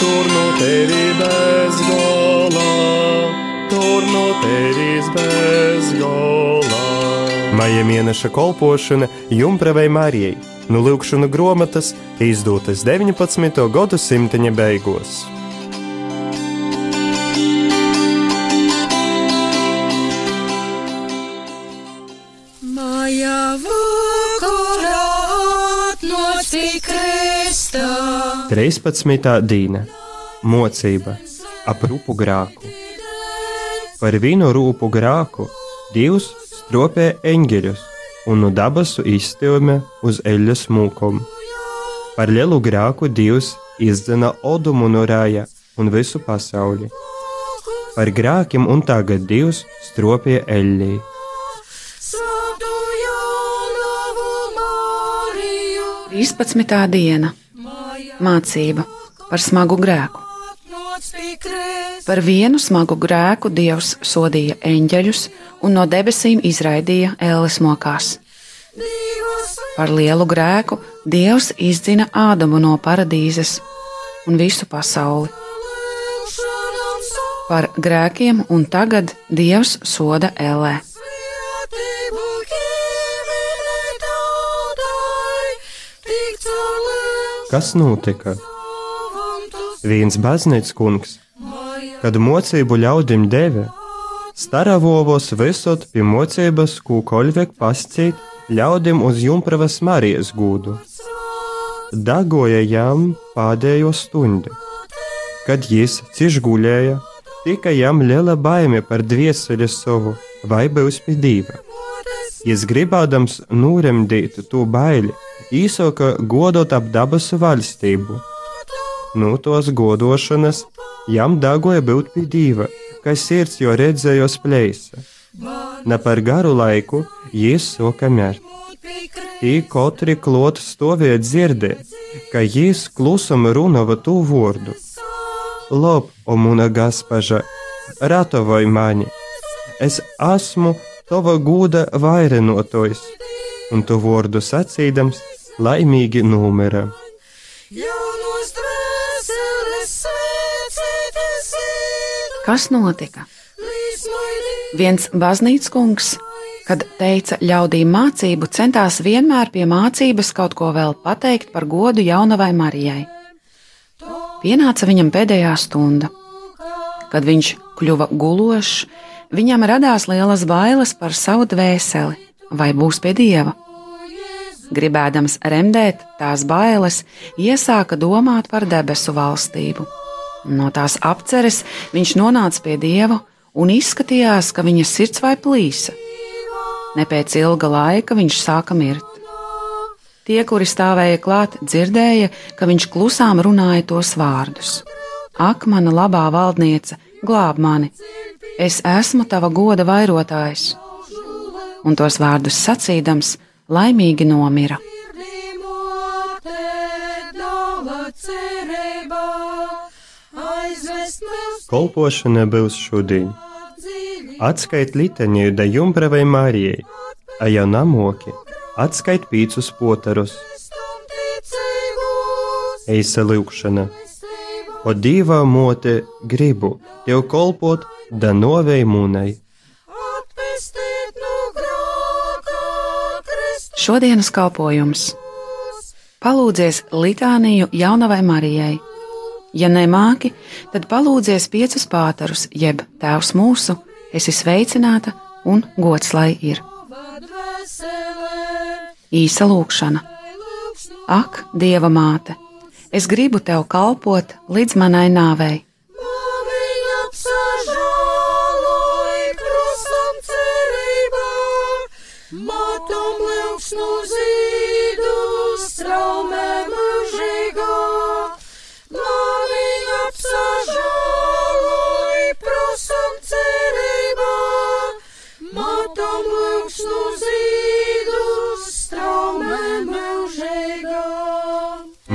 tur no tevi bez gola, tur no tevis bez gola. Maija mēneša kolpošana Jumpravai Marijai no Lūkšana grāmatas izdotas 19. gadsimta beigās. Maija vakarā atnāca kristā. 13. dīna - mocība ap rūpu grāku. Par vienu rūpu grāku Dievs stropē eņģeļus un no dabasu izstilme uz eļļas mūkom. Par lielu grāku Dievs izdzena odumu no rāja un visu pasauli. Par grākiem un tagad Dievs stropē eļļī. 13. diena - mācība par smagu grēku. Par vienu smagu grēku Dievs sodīja eņģeļus un no debesīm izraidīja ēles mokās. Par lielu grēku Dievs izdzina Ādamu no paradīzes un visu pasauli. Par grēkiem un tagad Dievs soda ellē. Kas notika? Viens baznīcas kungs, kad mocību ļaudim deva, staravovos visot pie mocības, ko koļvek pascīt ļaudim uz Jumpravas Marijas gūdu. Dagoja jām pēdējo stundu. Kad jis cieš guļēja, tika jām liela baime par dvieseli savu, vai būs pie dieva. Jis gribādams nūremdīt to baili, īsoka godot ap dabasu valstību. No tos godošanas jām dagoja būt pie dieva, kas sirds jo redzēja spleisa. Ne par garu laiku jis soka mērt. Tī kotri klot stāvēja dzirdēt, ka jis klusam runava tu vārdu. Lob, o muna gaspaža, ratavoj mani! Es esmu tava gūda vairenotojs, un tu vārdu sacīdams laimīgi ir. Kas notika? Viens baznīcas kungs, kad teica ļaudīm mācību, centās vienmēr pie mācības kaut ko vēl pateikt par godu jaunavai Marijai. Pienāca viņam pēdējā stunda. Kad viņš kļuva gulošs, viņam radās lielas bailes par savu dvēseli, vai būs pie dieva. Gribēdams remdēt tās bailes, iesāka domāt par debesu valstību. No tās apceres viņš nonāca pie dieva un izskatījās, ka viņa sirds vai plīsa. Ne pēc ilga laika viņš sāka mirt. Tie, kuri stāvēja klāt, dzirdēja, ka viņš klusām runāja tos vārdus: Ak, mana labā valdniece, glāb mani! Es esmu tava goda vairotājs! Un tos vārdus sacīdams, laimīgi nomira. Kolpošana būs šodien. Atskait liteņu da Jumpravai Marijai, a jau namoki, atskait pīcus potarus, eisa lūkšana. O divā mote gribu tev kolpot, da novei mūnai. Šodienas kalpojums. Palūdzies litāniju jaunavai Marijai. Ja nemāki, tad palūdzies piecus pātarus, jeb Tēvs mūsu, esi sveicināta un gods lai ir. Īsa lūkšana, Ak, Dieva māte, es gribu tev kalpot līdz manai nāvei.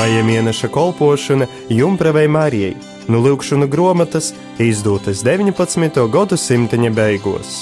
Maija mēneša kolpošana Jumpravai Marijai, nu lūkšanu grāmatas izdotas 19. gadsimta beigās.